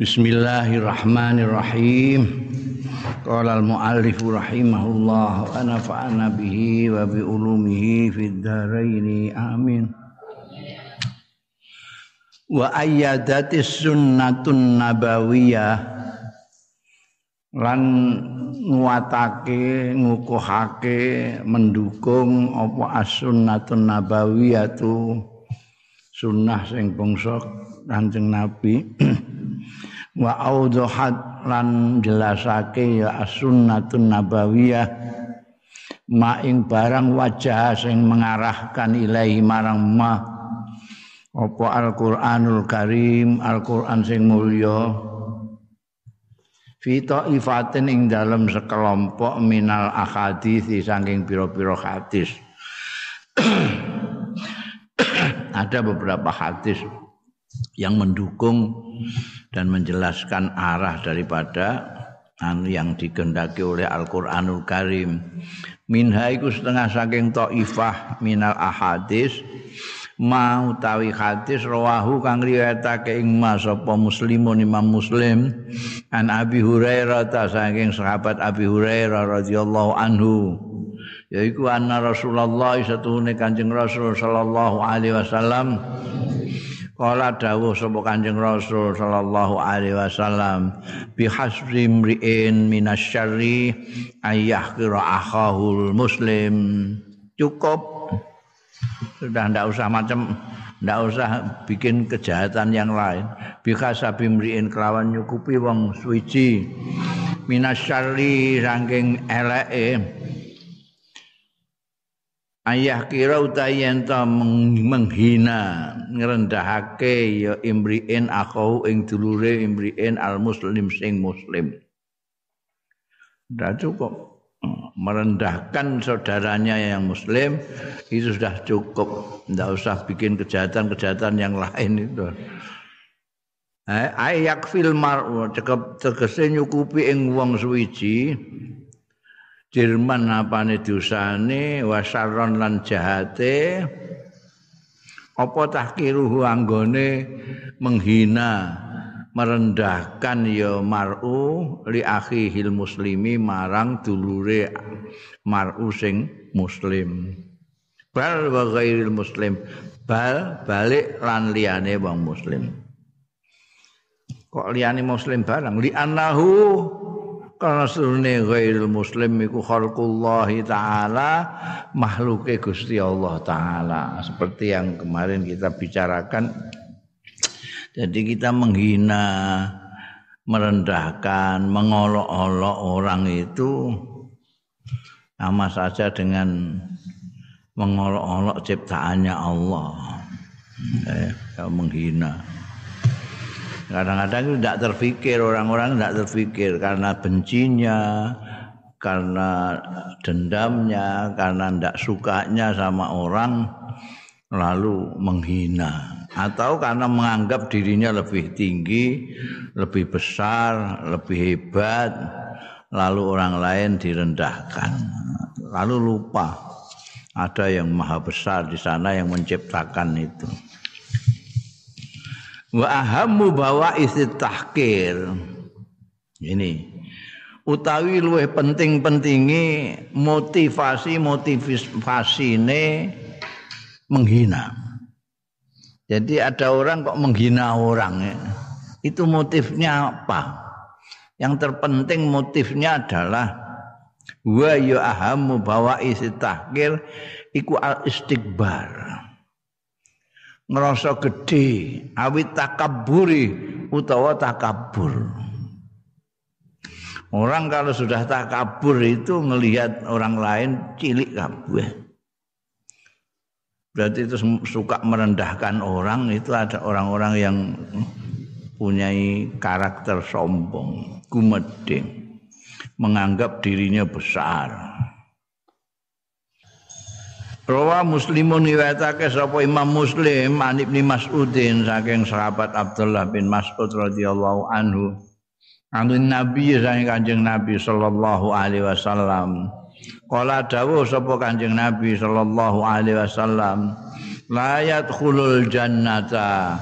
Bismillahirrahmanirrahim. Qala al-muallif rahimahullah wa nafa'ana bihi wa bi ulumihi fid dharain amin. Wa ayyadatis sunnatun nabawiyah lan nguatake ngukuhake mendukung apa as-sunnatun nabawiyatu sunnah sing bangsa Kanjeng Nabi wa audhat lan jelasake ya as-sunnatun nabawiyah. Maing barang wajah sing mengarahkan ilahi marang ma. Apa Al-Qur'anul Karim Al-Qur'an sing mulya. Fi ifatin ing dalam sekelompok minal ahadits saking pira-pira hadis ada beberapa hadis yang mendukung dan menjelaskan arah daripada anu yang digendaki oleh Al-Qur'anul Karim. Minha iku setengah saking taifah minal ahadis mau tawi hadis rawahu kang riwayatake ing mas apa muslimun imam muslim. An Abi Hurairah ta saking sahabat Abi Hurairah radhiyallahu anhu. Yaiku anna Rasulullah satuhune Kanjeng Rasul sallallahu alaihi wasallam Kala dawuh sapa Kanjeng Rasul sallallahu alaihi wasallam bi hasri mriin minasyarri ayah akhahul muslim. Cukup. Sudah ndak usah macam ndak usah bikin kejahatan yang lain. Bi hasabi mriin kelawan nyukupi wong suci. Minasyarri saking eleke ayah kira utawi yen menghina ngrendahake ya imriin akhau ing dulure imriin al muslim sing muslim. Sudah cukup. Merendahkan saudaranya yang muslim itu sudah cukup. Tidak usah bikin kejahatan-kejahatan yang lain itu. Ayak fil cekap tegese nyukupi ing wong suwiji Jerman apane dosane wasaron lan jahate. Apa tahkiruhu anggone menghina merendahkan ya mar'u li akhihil muslimi marang dulure mar'u sing muslim. Bal wa ghairil muslim. Bal balik lan wong muslim. Kok liyane muslim barang li annahu karena seluruhnya ghairul muslim iku khalqullahi ta'ala makhluke Gusti Allah ta'ala. Seperti yang kemarin kita bicarakan jadi kita menghina merendahkan mengolok-olok orang itu sama saja dengan mengolok-olok ciptaannya Allah. Eh, menghina Kadang-kadang itu tidak terfikir orang-orang tidak terfikir. Karena bencinya, karena dendamnya, karena tidak sukanya sama orang lalu menghina. Atau karena menganggap dirinya lebih tinggi, lebih besar, lebih hebat, lalu orang lain direndahkan. Lalu lupa. Ada yang maha besar di sana yang menciptakan itu wa ahammu bawa isi tahkir. Ini. Utawi luwih penting-pentingi motivasi motivasi ini menghina. Jadi ada orang kok menghina orang ya. itu motifnya apa? Yang terpenting motifnya adalah wa ya ahammu bawa isi tahkir iku al istikbar ngerasa gede awit takaburi utawa takabur orang kalau sudah takabur itu melihat orang lain cilik kabeh. Berarti itu suka merendahkan orang itu ada orang-orang yang punya karakter sombong gumedeng menganggap dirinya besar Rawa Muslimun riwayatake sapa Imam Muslim an Ibnu Mas'udin saking sahabat Abdullah bin Mas'ud radhiyallahu anhu. Anu Nabi saking Kanjeng Nabi sallallahu alaihi wasallam. Kala dawuh sapa Kanjeng Nabi sallallahu alaihi wasallam, la yadkhulul jannata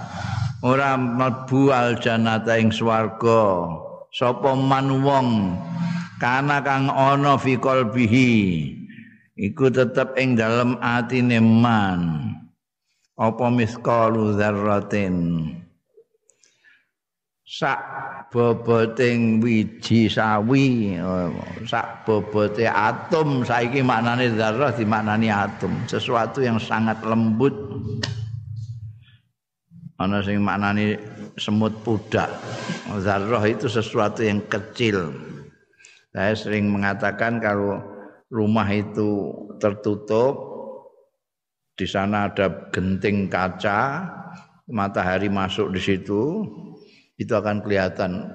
ora mlebu aljannata ing swarga sapa man wong kana kang ana fi qalbihi iku tetep ing dalem atine man. Apa misqalu dzarratin? Sak boboting wiji sawi sak bobote atom saiki maknane dzarrah dimaknani atom sesuatu yang sangat lembut. Ana sing maknani semut pudak. Zarrah itu sesuatu yang kecil. Saya sering mengatakan kalau rumah itu tertutup. Di sana ada genting kaca. Matahari masuk di situ. Itu akan kelihatan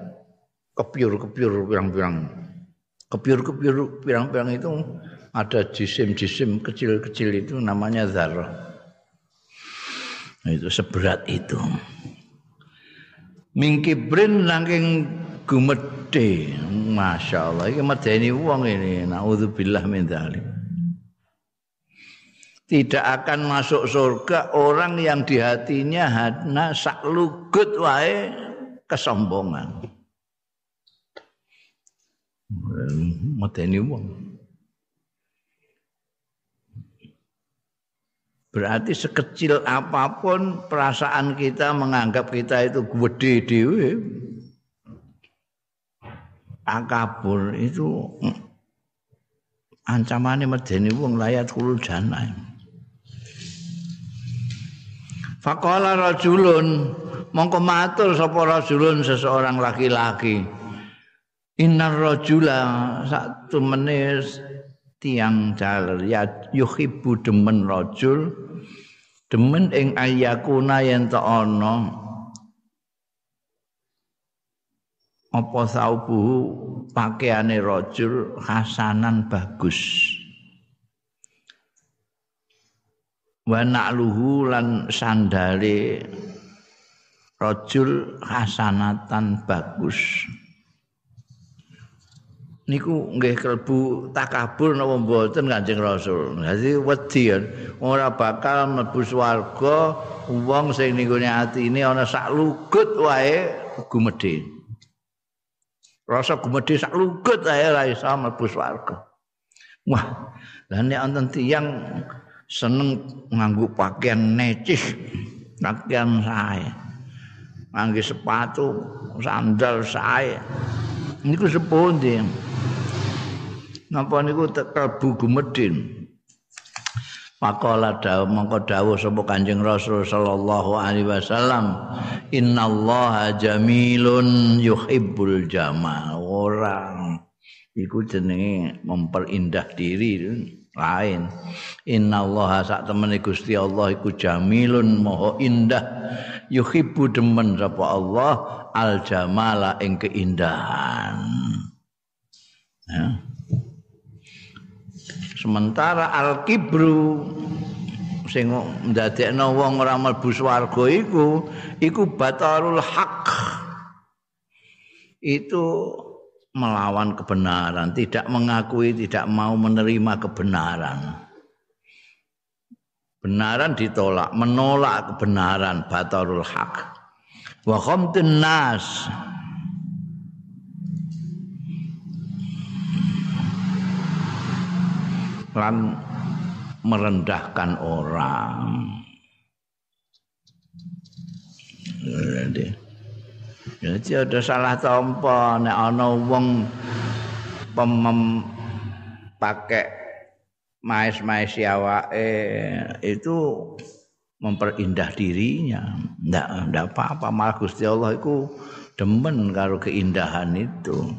kepiur-kepiur pirang-pirang. Kepiur-kepiur pirang-pirang itu ada jisim-jisim kecil-kecil itu namanya zarrah itu seberat itu. Mingkibrin saking gumedhe masyaallah iki medeni wong ini. Naudzubillah min dzalik. Tidak akan masuk surga orang yang di hatinya hana saklugut wae kesombongan. Medeni wong. Berarti sekecil apa pun perasaan kita menganggap kita itu gede dewe. Akabur itu ancamannya medeni wong layat kulul jannah. Faqala rajulun mongko matur sapa rajulun seseorang laki-laki. Innar rajula sak menis tiang jaler ya yuhibbu demen rajul demen ing ayakuna yen ta ana apa saubu pakaiane rajul hasanan bagus wa na'luhu lan sandale rajul hasanatan bagus niku nggih kelbu takabur napa mboten Kanjeng Rasul. Dadi wedi ora bakal mlebu swarga wong sing ninggone atine ana sak lugut wae gumedhe. Rasa gumedhe sak lugut wae ora iso mlebu swarga. Wah, lah nek wonten tiyang seneng nganggo pakaian necis, pakaian sae. Nganggo sepatu, sandal sae. Niku sepundi? napa niku kalbu gumedhin Pakola dawuh mongko dawuh sapa Kanjeng Rasul sallallahu alaihi wasallam innallaha jamilun yuhibbul jamal. Orang iku jenenge memperindah diri lain. Innallaha sak temene Gusti Allah iku jamilun maha indah. Yuhibbu demen sapa Allah al jamala ing keindahan. Ya Sementara al kibru sing ndadekno wong ora mlebu swarga iku iku batarul haq. Itu melawan kebenaran, tidak mengakui, tidak mau menerima kebenaran. Benaran ditolak, menolak kebenaran batarul haq. Wa khamtun nas lan merendahkan orang. Jadi, jadi ada salah tompo nek ana wong pemem pakai mais-mais awake itu memperindah dirinya. Ndak ndak apa-apa malah Gusti Allah itu demen karo keindahan itu.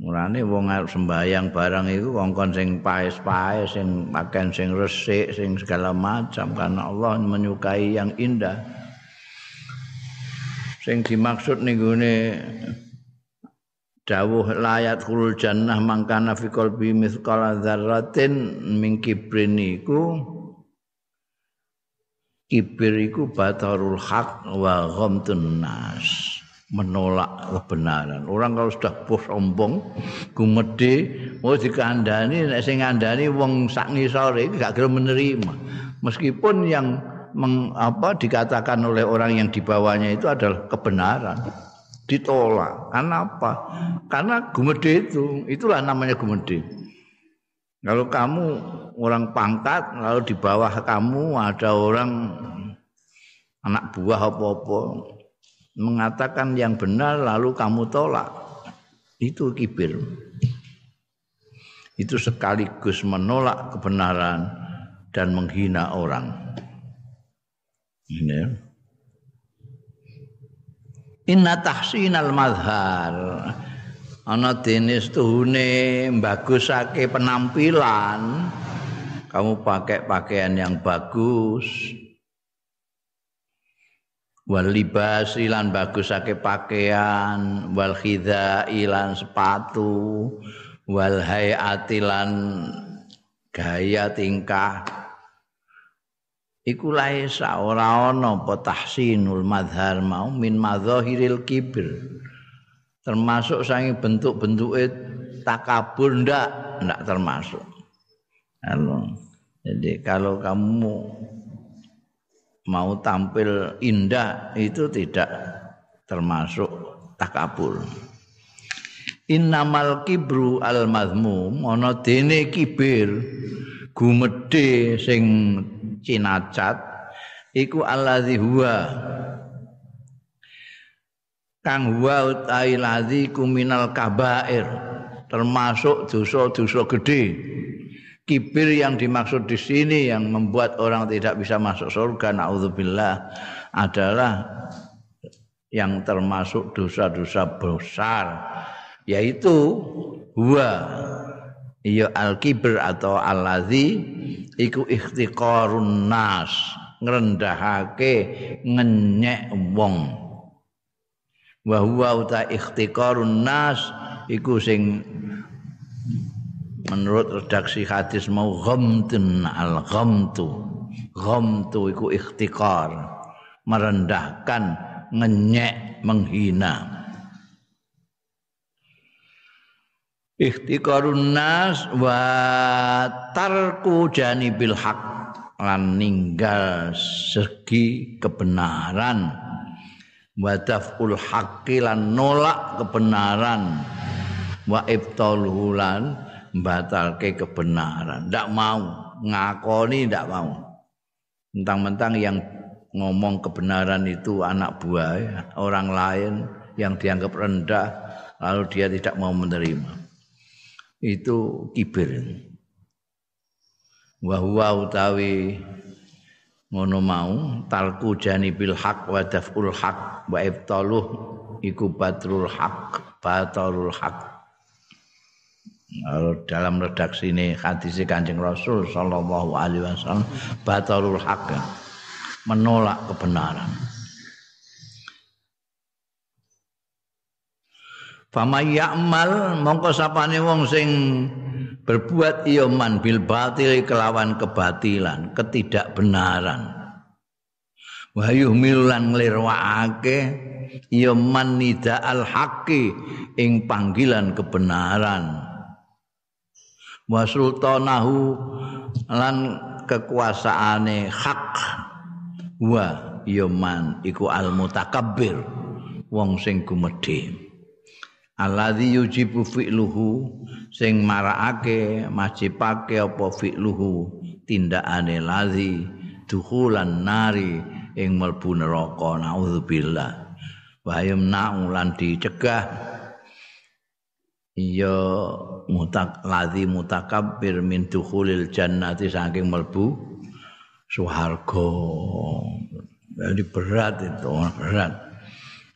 Mulane wong arep sembayang barang iku kongkon sing paes-paes, sing pakaian sing resik, sing segala macam karena Allah menyukai yang indah. Sing dimaksud ning gone dawuh layat khulul jannah mangkana fi qalbi mithqala dzarratin min kibrin iku kibir iku batarul haq wa ghamtun nas. Menolak kebenaran. Orang kalau sudah bos sombong, gumede, mau dikandani, nek sing ngandani wong sak ngisore iki gak gelem menerima. Meskipun yang meng, apa dikatakan oleh orang yang di bawahnya itu adalah kebenaran ditolak karena apa karena gumede itu itulah namanya gumede kalau kamu orang pangkat lalu di bawah kamu ada orang anak buah apa-apa mengatakan yang benar lalu kamu tolak. Itu kibir. Itu sekaligus menolak kebenaran dan menghina orang. Ini Inna tahsinal madhar ana dene tuhune bagusake penampilan. Kamu pakai pakaian yang bagus wal libas ilan bagusake pakaian wal khidha ilan sepatu wal hayatilan gaya tingkah. Iku laisa ora ana apa tahsinul madhar mau min madzahiril kibir. Termasuk sangi bentuk-bentuke takabur ndak? Ndak termasuk. Halo. jadi kalau kamu mau tampil indah itu tidak termasuk takabur. Innamal kibru al mazmum ana dene kibir gumedhe sing cinacat iku allazi huwa. Kang huwa utai ladzi kuminal kabair termasuk dosa-dosa gede kibir yang dimaksud di sini yang membuat orang tidak bisa masuk surga naudzubillah adalah yang termasuk dosa-dosa besar yaitu huwa. Ya al kibir atau allazi iku ikhtiqarun nas ngrendahake ngenyek wong. Wa huwa uta ikhtiqarun nas iku sing menurut redaksi hadis mau ghamtun al ghamtu. Ghamtu iku ikhtiqar merendahkan ngenyek menghina. Ikhtiqarun nas wa tarku janibil haq. Lan ninggal segi kebenaran. Wa daful haqqi lan nolak kebenaran. Wa ibtalhu lan batalke kebenaran. Ndak mau. Ngakoni ndak mau. Mentang-mentang yang ngomong kebenaran itu anak buah orang lain yang dianggap rendah lalu dia tidak mau menerima. Itu kibir. Wa huwa utawi ngono mau talku janibil haq wa daf'ul haq wa ibtaluh iku batrul haq batrul haq dalam redaksi ini hadis Kanjeng Rasul sallallahu alaihi wasallam batrul haq menolak kebenaran Fama ya'mal mongko sapane wong sing berbuat iya man bil batil kelawan kebatilan, ketidakbenaran. Wa yuhmilan nglirwakake iya nida al haqqi ing panggilan kebenaran. Wa sultanahu lan kekuasaane hak. Wa iya man iku al mutakabbir wong sing gumedhe. alladzi yujibu fi'luhu sing marakake majibake apa fi'luhu tindakane ladzi dukhulan nari ing mlebu neraka naudzubillah. Wa yamna'u lan dicegah. Ya mutak ladzi mutakabbir min dukhulil jannati saking mlebu swarga. Jadi berat itu berat.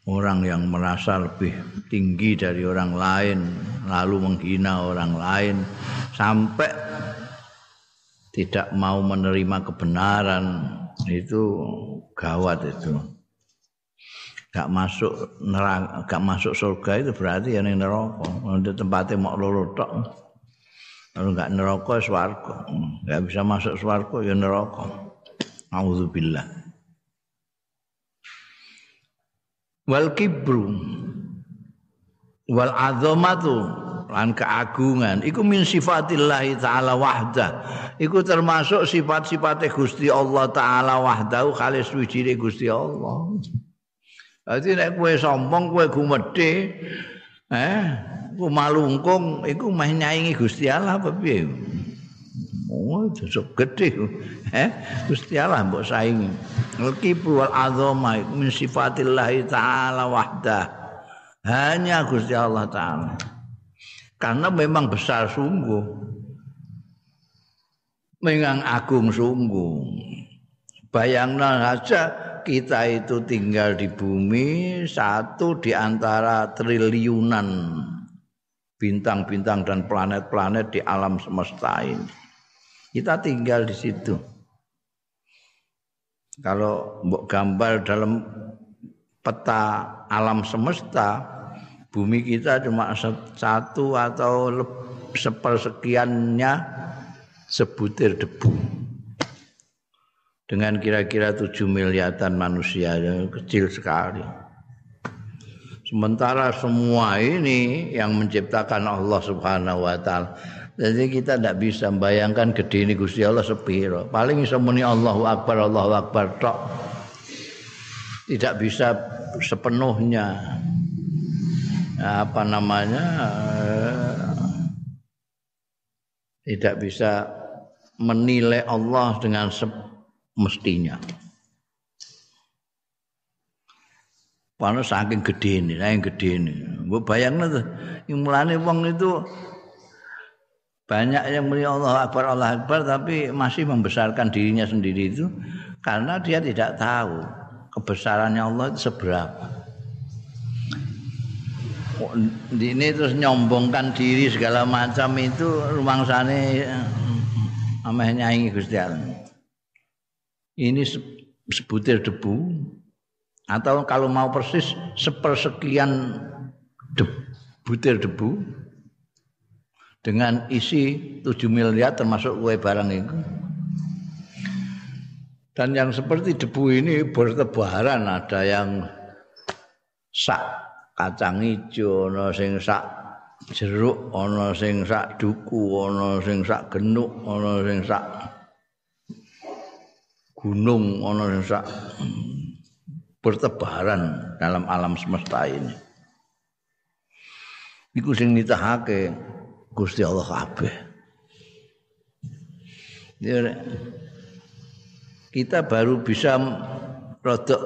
Orang yang merasa lebih tinggi dari orang lain lalu menghina orang lain sampai tidak mau menerima kebenaran itu gawat itu gak masuk neraka gak masuk surga itu berarti yang neraka. Untuk tempatnya mau loro tok. Kalau gak neraka swarga. Gak bisa masuk swarga ya neraka. Auzubillah wal kibru. Wal azamatu. Lan keagungan. Iku min sifatillah taala wahdah. Iku termasuk sifat-sifate Gusti Allah taala wahdahu khalis wijine Gusti Allah Dadi nek kowe sombong kowe gumedhe eh ku malungkung iku meh nyaingi Gusti Allah apa piye Oh, josok gede. Eh, Gusti Allah mbok saingi. Al-kibru wal azama min sifatillah taala wahdah. Hanya Gusti Allah taala. Karena memang besar sungguh. Memang agung sungguh. Bayangkan saja kita itu tinggal di bumi satu di antara triliunan bintang-bintang dan planet-planet di alam semesta ini. Kita tinggal di situ. Kalau gambar dalam peta alam semesta, bumi kita cuma satu atau sepersekiannya sebutir debu. Dengan kira-kira tujuh miliaran manusia yang kecil sekali. Sementara semua ini yang menciptakan Allah Subhanahu wa taala jadi kita tidak bisa membayangkan gede ini Gusti Allah sepiro. Paling bisa muni Allahu Akbar, Allahu Akbar tok. Tidak bisa sepenuhnya apa namanya tidak bisa menilai Allah dengan semestinya. Karena saking gede ini, saking gede ini. Gue bayangin tuh, yang mulane wong itu banyak yang muni Allah Akbar Allah Akbar tapi masih membesarkan dirinya sendiri itu karena dia tidak tahu kebesarannya Allah itu seberapa. Ini terus nyombongkan diri segala macam itu rumang sana ameh nyanyi Gusti Allah. Ini sebutir debu atau kalau mau persis sepersekian butir debu dengan isi 7 miliar termasuk kue barang itu. Dan yang seperti debu ini bertebaran ada yang sak kacang hijau, ono sing sak jeruk, ono sing sak duku, ono sing sak genuk, ono sing sak gunung, sing sak bertebaran dalam alam semesta ini. Iku sing nitahake Gusti Allah kabeh. Kita baru bisa rodok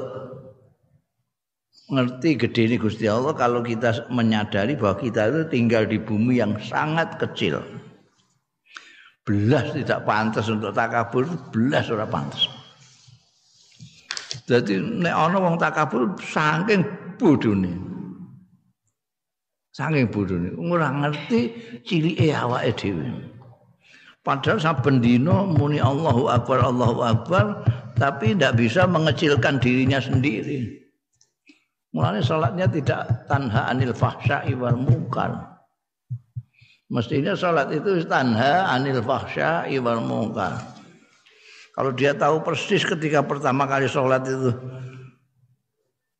ngerti gede ini Gusti Allah kalau kita menyadari bahwa kita itu tinggal di bumi yang sangat kecil. Belas tidak pantas untuk takabur, belas ora pantas. Jadi nek ana wong takabur saking bodhone. Saking bodhone ora ngerti cilike awake dhewe. Padahal saben dina muni Allahu Akbar Allahu Akbar tapi tidak bisa mengecilkan dirinya sendiri. Mulanya salatnya tidak tanha anil fahsya'i wal munkar. Mestinya salat itu tanha anil fahsya'i wal munkar. Kalau dia tahu persis ketika pertama kali salat itu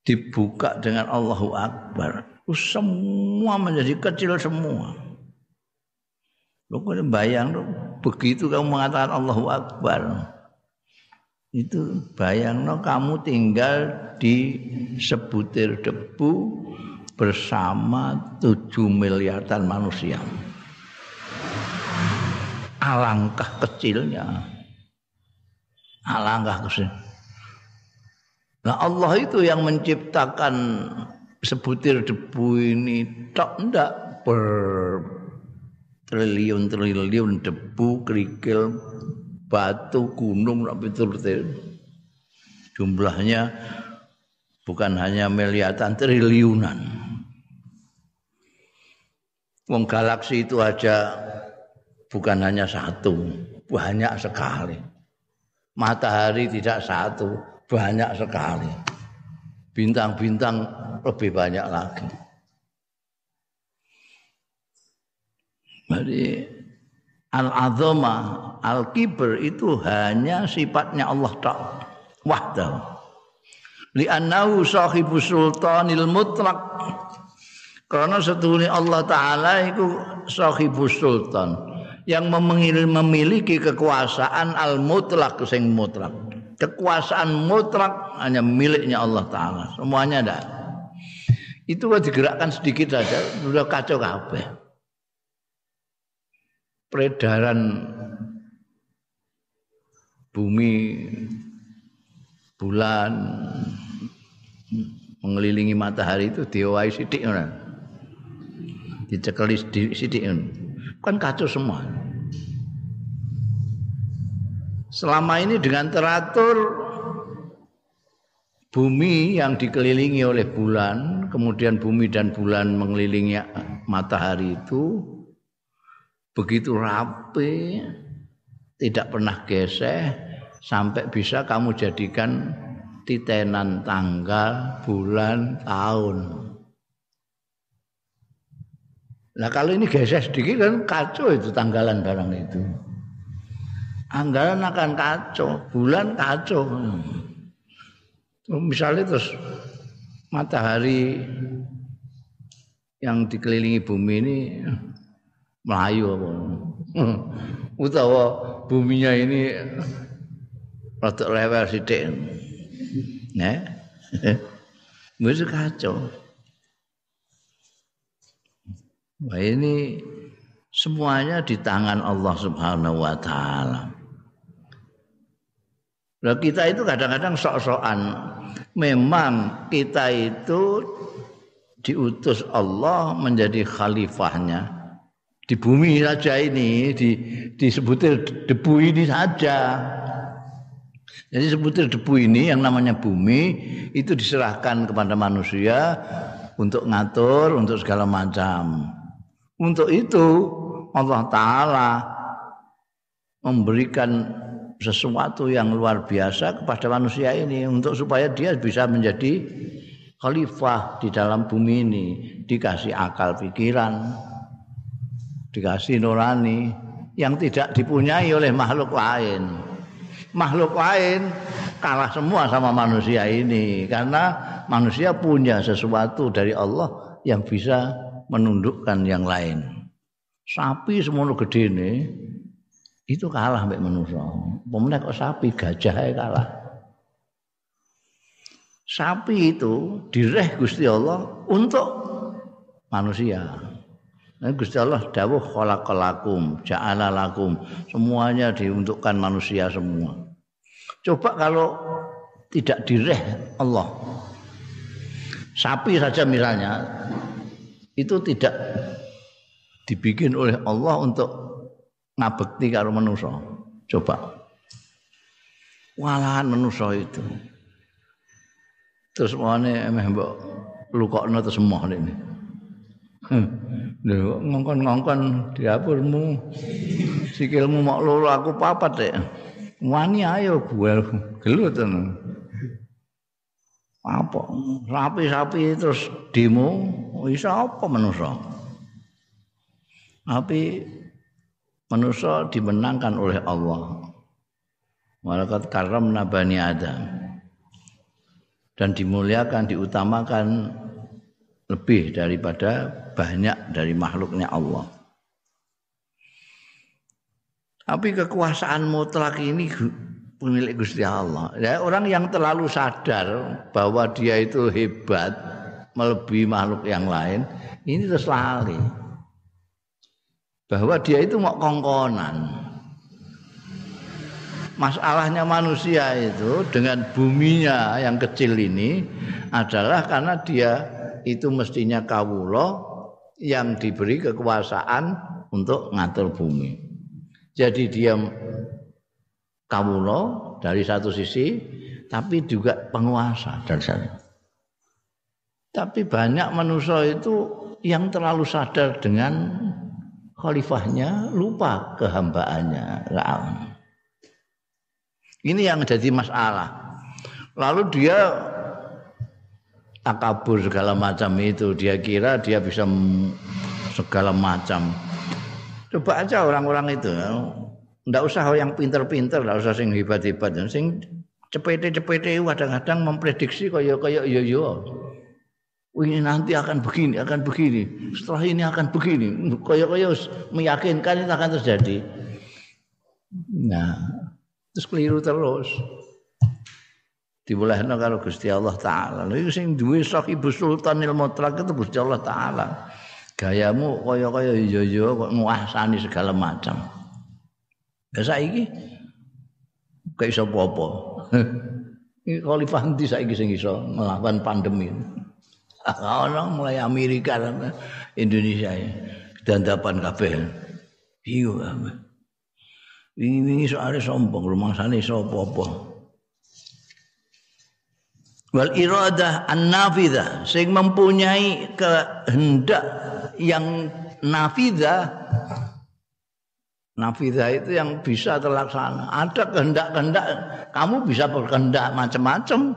dibuka dengan Allahu Akbar semua menjadi kecil semua. Lo bayang lo, begitu kamu mengatakan Allahu Akbar. Itu bayang lo kamu tinggal di sebutir debu bersama tujuh miliaran manusia. Alangkah kecilnya. Alangkah kecil. Nah Allah itu yang menciptakan sebutir debu ini. Tak ndak? Per triliun-triliun debu kerikil batu gunung sampai turut jumlahnya bukan hanya miliaran triliunan. Wong galaksi itu aja bukan hanya satu banyak sekali matahari tidak satu banyak sekali bintang-bintang lebih banyak lagi. Jadi al-azama, al-kibr itu hanya sifatnya Allah Ta'ala. Wahdahu. Li'annahu sahibu sultanil mutlak. Karena setune Allah taala iku sahibus sultan yang memiliki kekuasaan al mutlak sing mutlak. Kekuasaan mutlak hanya miliknya Allah taala. Semuanya ada. Itu digerakkan sedikit saja sudah kacau kabeh. Peredaran bumi bulan mengelilingi matahari itu diwai sidik ora dicekeli sidik kan kacau semua selama ini dengan teratur bumi yang dikelilingi oleh bulan kemudian bumi dan bulan mengelilingi matahari itu begitu rapi tidak pernah geseh sampai bisa kamu jadikan titenan tanggal, bulan, tahun. Nah kalau ini geser sedikit kan kacau itu tanggalan barang itu. Anggaran akan kacau, bulan kacau. Misalnya terus matahari yang dikelilingi bumi ini melayu apa? Utawa buminya ini rada rewel sithik. Nah. Wis kacau. Wah ini semuanya di tangan Allah Subhanahu wa taala. Nah, kita itu kadang-kadang sok-sokan. Memang kita itu diutus Allah menjadi khalifahnya di bumi saja ini di disebutir debu ini saja. Jadi sebutir debu ini yang namanya bumi itu diserahkan kepada manusia untuk ngatur untuk segala macam. Untuk itu Allah Ta'ala memberikan sesuatu yang luar biasa kepada manusia ini untuk supaya dia bisa menjadi khalifah di dalam bumi ini. Dikasih akal pikiran dikasih nurani yang tidak dipunyai oleh makhluk lain. Makhluk lain kalah semua sama manusia ini karena manusia punya sesuatu dari Allah yang bisa menundukkan yang lain. Sapi semono gede ini itu kalah mbek manusia. Pemenang kok sapi gajah kalah. Sapi itu direh Gusti Allah untuk manusia. Nah, Gusti Allah dawuh khalaqalakum, ja'ala lakum. Semuanya diuntukkan manusia semua. Coba kalau tidak direh Allah. Sapi saja misalnya itu tidak dibikin oleh Allah untuk ngabekti karo manusia. Coba. Walahan manusia itu. Terus mana emeh mbok lukokno terus emoh ini. Lho ngongkon-ngongkon dapurmu. Sikilmu mok loro aku papat dek. Wani ayo gue gelut tenan apa? Sapi-sapi terus demo iso apa manusa? Tapi manusia dimenangkan oleh Allah. Malakat karam nabani Adam. Dan dimuliakan diutamakan lebih daripada banyak dari makhluknya Allah. Tapi kekuasaan mutlak ini pemilik Gusti Allah. Ya, orang yang terlalu sadar bahwa dia itu hebat melebihi makhluk yang lain, ini terus lali. Bahwa dia itu mau kongkonan. Masalahnya manusia itu dengan buminya yang kecil ini adalah karena dia itu mestinya kawulo yang diberi kekuasaan untuk ngatur bumi. Jadi dia kawula dari satu sisi tapi juga penguasa dan sana. Tapi banyak manusia itu yang terlalu sadar dengan khalifahnya lupa kehambaannya. Ini yang jadi masalah. Lalu dia takabur segala macam itu. Dia kira dia bisa segala macam. Coba aja orang-orang itu Ndak usah yang pinter-pinter, ndak usah sing hebat-hebat, sing cepete-cepete kadang-kadang memprediksi kaya kaya yo yo. ini nanti akan begini, akan begini. Setelah ini akan begini. Kaya-kaya meyakinkan itu akan terjadi. Nah, terus keliru terus. Dibolehno kalau Gusti Allah taala. Lha sing duwe ibu Sultanil Mutlaq itu Gusti Allah taala. Gayamu kaya-kaya iya-iya kok segala macam. Ya saiki kayak iso apa-apa. Iki khalifah ndi saiki sing iso melawan pandemi. Ono mulai Amerika Indonesia ya. Dandapan kabeh. Bingung kabeh. Wingi-wingi soalnya sombong rumah sana iso apa-apa. Wal iradah an-nafidah sing mempunyai kehendak yang nafidah Nafidah itu yang bisa terlaksana. Ada kehendak-kehendak, kamu bisa berkehendak macam-macam.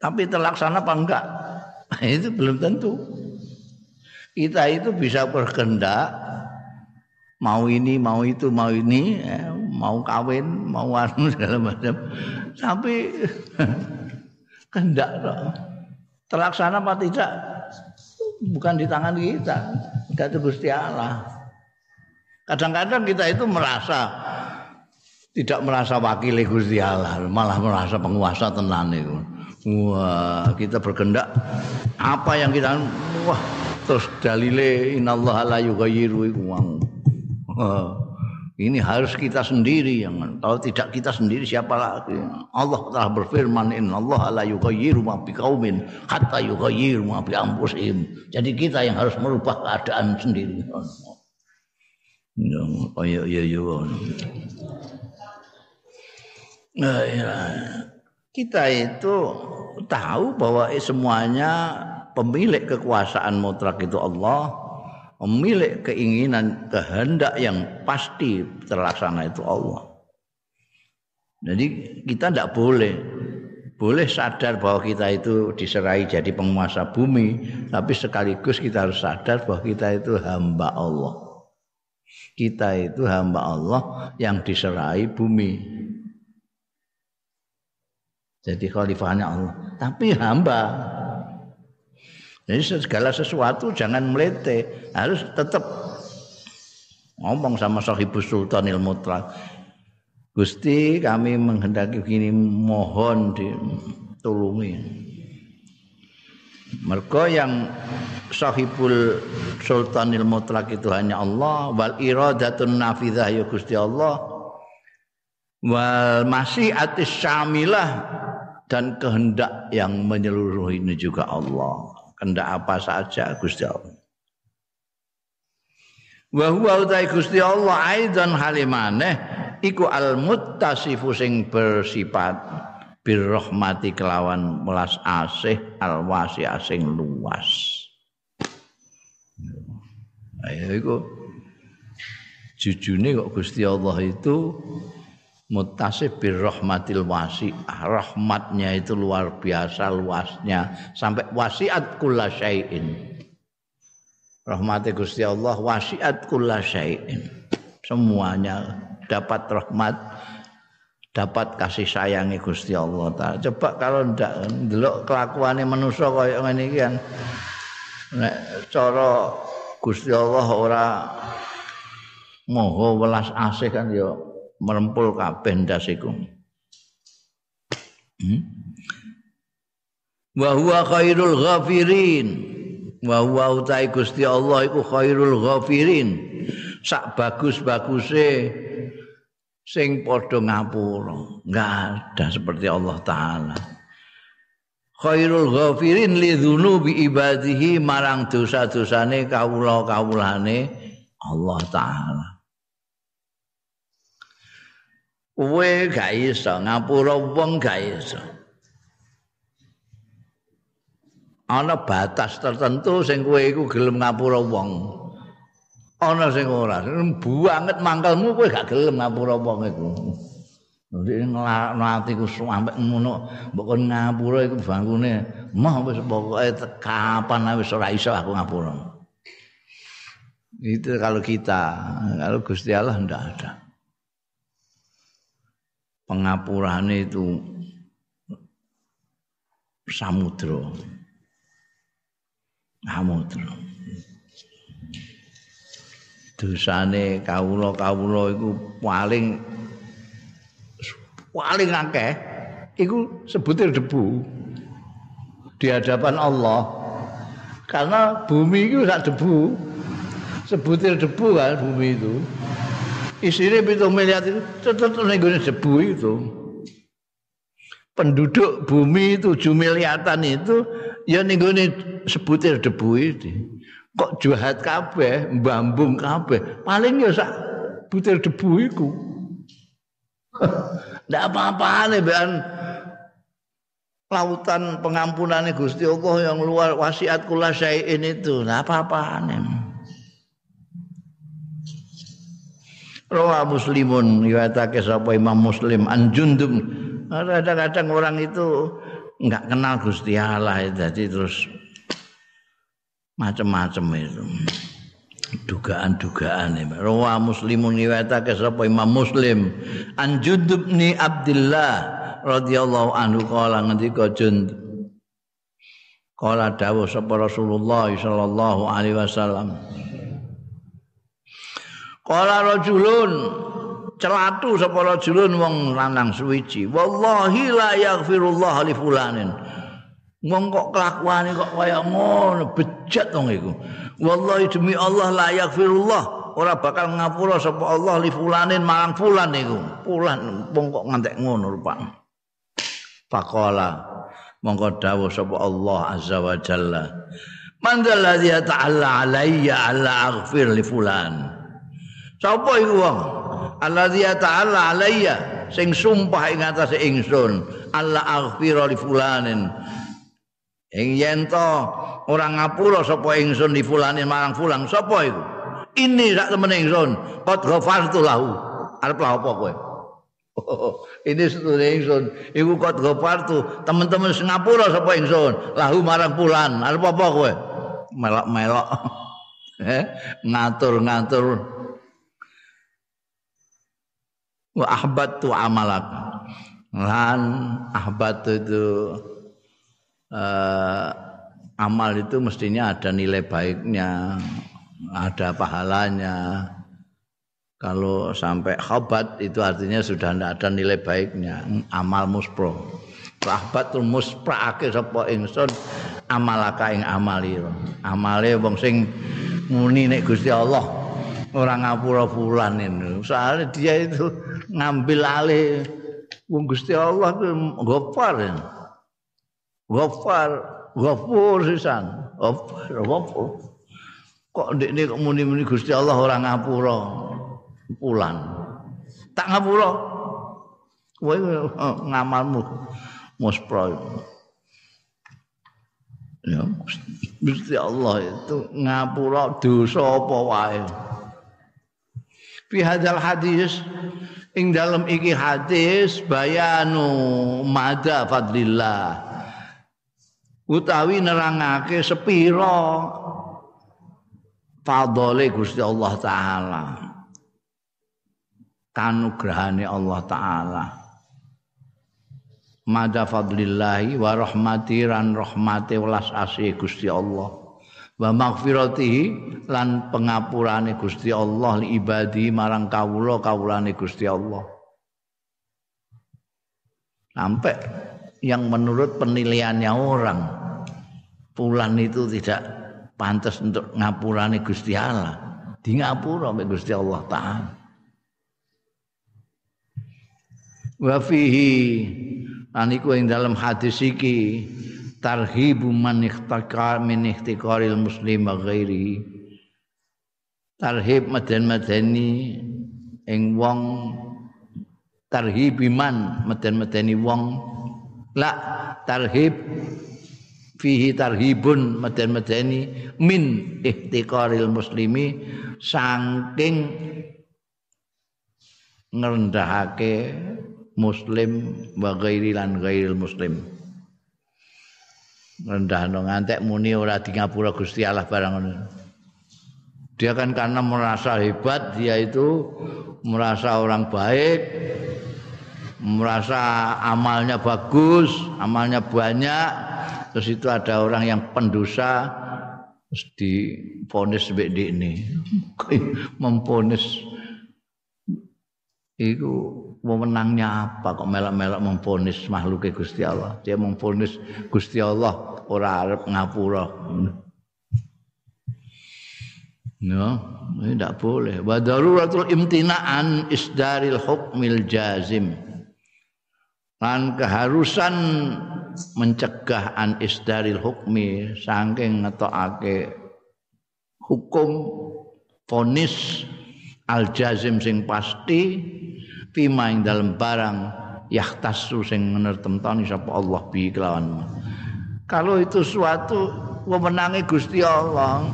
Tapi terlaksana apa enggak? itu belum tentu. Kita itu bisa berkehendak mau ini, mau itu, mau ini, ya, mau kawin, mau anu segala macam. Tapi kehendak terlaksana apa tidak bukan di tangan kita, itu Gusti Allah. Kadang-kadang kita itu merasa tidak merasa wakil Gusti Allah, malah merasa penguasa tenan itu. Wah, kita berkendak apa yang kita wah terus dalile innallaha la yughayyiru ini harus kita sendiri yang kalau tidak kita sendiri siapa lagi? Allah telah berfirman innallaha la yughayyiru ma biqaumin hatta yughayyiru ma bi anfusihim jadi kita yang harus merubah keadaan sendiri. Oh ya ya ya kita itu tahu bahwa semuanya pemilik kekuasaan mutlak itu Allah, pemilik keinginan kehendak yang pasti terlaksana itu Allah. Jadi kita tidak boleh boleh sadar bahwa kita itu diserai jadi penguasa bumi, tapi sekaligus kita harus sadar bahwa kita itu hamba Allah. Kita itu hamba Allah yang diserai bumi. Jadi khalifahnya Allah. Tapi hamba. Jadi segala sesuatu jangan melete. Harus tetap ngomong sama sahibus sultanil mutlak. Gusti kami menghendaki begini mohon ditulungi. Mereka yang sahibul sultanil mutlak itu hanya Allah wal iradatun nafidah ya Gusti Allah wal masih atis syamilah dan kehendak yang menyeluruh ini juga Allah. Kehendak apa saja Gusti Allah. Wa huwa utai Gusti Allah aidan halimane iku al muttasifu sing bersifat birrahmati kelawan melas asih al wasi asing luas. Ayo iku jujune kok Gusti Allah itu mutasib bir rahmatil wasi rahmatnya itu luar biasa luasnya. Sampai wasiat kulla syai'in. Rahmati Gusti Allah wasiat kulla syai'in. Semuanya dapat rahmat dapat kasih sayangi Gusti Allah taala coba kalau ndak ndelok kelakuane manusa kaya ngene iki kan nek cara Gusti Allah ora moho welas asih kan ya merempul kabeh ndas iku. Hmm? Wa huwa khairul ghafirin. Wa huwa utai Gusti Allah iku khairul ghafirin. Sak bagus-baguse sing padha ngapura. Enggak ada seperti Allah taala. Khairul ghafirin li dzunubi ibadihi marang dosa-dosane kawula-kawulane Allah taala. Kowe gak iso ngapura wong gak iso ana batas tertentu sing kowe iku gelem ngapura wong ana sing ora banget mangkelmu kowe gak gelem ngapura wong iku Jadi ngelati ku sampai ngono, bukan ngapura itu bangkune, mah wis pokoknya kapan wis ora iso aku ngapura. Itu kalau kita, kalau Gusti Allah ndak ada. Pengapurane itu samudra. Samudra. Dosane kawula-kawula iku paling paling akeh iku sebutir debu di hadapan Allah. Karena bumi itu sak debu. Sebutir debu kan bumi itu. Isinya itu miliar itu tetap ning debu itu penduduk bumi itu 7 miliaran itu ya ning sebutir debu itu. Kok jahat kabeh, mbambung kabeh. Paling ya sak butir debu iku. Ndak apa-apane bean lautan pengampunannya Gusti Allah yang luar wasiat kula syai'in itu. Ndak apa-apane. Rawa Muslimun riwayatake sapa Imam Muslim an Jundub Kadang-kadang orang itu nggak kenal Gusti Allah jadi terus macam-macam itu. Dugaan-dugaan ini. Rawa Muslimun riwayatake sapa Imam Muslim an Jundub ni Abdullah radhiyallahu anhu kala ngendika Jundub Kala dawuh sapa Rasulullah sallallahu alaihi wasallam Kala rajulun celatu sapa rajulun wong lanang suwiji. Wallahi la yaghfirullah li fulanin. Wong kok kelakuane kok kaya ngono bejat wong iku. Wallahi demi Allah la yaghfirullah ora bakal ngapura sapa Allah li fulanin marang fulan iku. Fulan wong kok ngantek ngono rupane faqala mongko dawuh sapa Allah azza wa jalla. Man dzalladzi ta'ala alayya alla aghfir li fulan sapa iku wong? Alladzi ta'ala alayya sing sumpah ing atase ingsun. Allah aghfira li fulanin. Ing yen to ora ngapura sapa ingsun li fulanin marang fulan sapa iku? Ini sak temen ingsun qad ghafartu lahu. Arep lha apa kowe? Ini sedulur ingsun. Iku qad ghafartu teman-teman sing ngapura sapa ingsun lahu marang fulan. Arep apa kowe? Melok-melok. Eh ngatur-ngatur wa ahbatu amalak. Lan ahbat itu uh, amal itu mestinya ada nilai baiknya ada pahalanya. Kalau sampai khabat itu artinya sudah tidak ada nilai baiknya. Amal muspro rahbatul akhir sapa ingsun amalaka ing amali. Amale wong sing muni nek Gusti Allah orang ngapura fulan ini. Soalnya dia itu ngambil alih wong Gusti Allah itu gofar ya. Gofar, gofur sisan. Gofar, gofur. Kok ndek kok muni-muni Gusti Allah orang ngapura fulan. Tak ngapura. Kowe ngamalmu muspro. Ya, Gusti Allah itu ngapura dosa apa wae fi hadis ing dalam iki hadis bayanu mada fadlillah. Utawi nerangake sepiro fadhole Gusti Allah taala. Kanugrahane Allah taala. Mada fadlillahi wa rahmati ran rahmate welas asih Gusti Allah wa maghfiratihi lan pengapurane Gusti Allah li ibadi marang kawula kawulane Gusti Allah. Sampai yang menurut penilaiannya orang pulan itu tidak pantas untuk ngapurane Gusti Allah. Di ngapura oleh Gusti Allah taala. Wa fihi aniku ing dalam hadis iki tarhibu man ikhtakar min ikhtikaril muslim ghairi tarhib meden-medeni ing wong tarhib iman meden-medeni wong. La tarhib fihi tarhibun meden-medeni min ikhtikaril muslimi saking ngrendahake muslim wa ghairi lan ghairil muslim rendahno ngantek muni ora di ngapura Gusti Allah barang. Dia kan karena merasa hebat, dia itu merasa orang baik, merasa amalnya bagus, amalnya banyak, terus itu ada orang yang pendosa terus difonis mbek ini memfonis itu wewenangnya apa kok melak-melak memfonis makhluk Gusti Allah dia memfonis Gusti Allah ora arep ngapura Ya, ini tidak boleh. Wa daruratul imtinaan isdaril hukmil jazim. Lan keharusan mencegah an isdaril hukmi saking ngetokake hukum fonis al jazim sing pasti fima ing dalam barang yahtasu sing menertemtani sapa Allah bi kelawan. Kalau itu suatu wewenange Gusti Allah,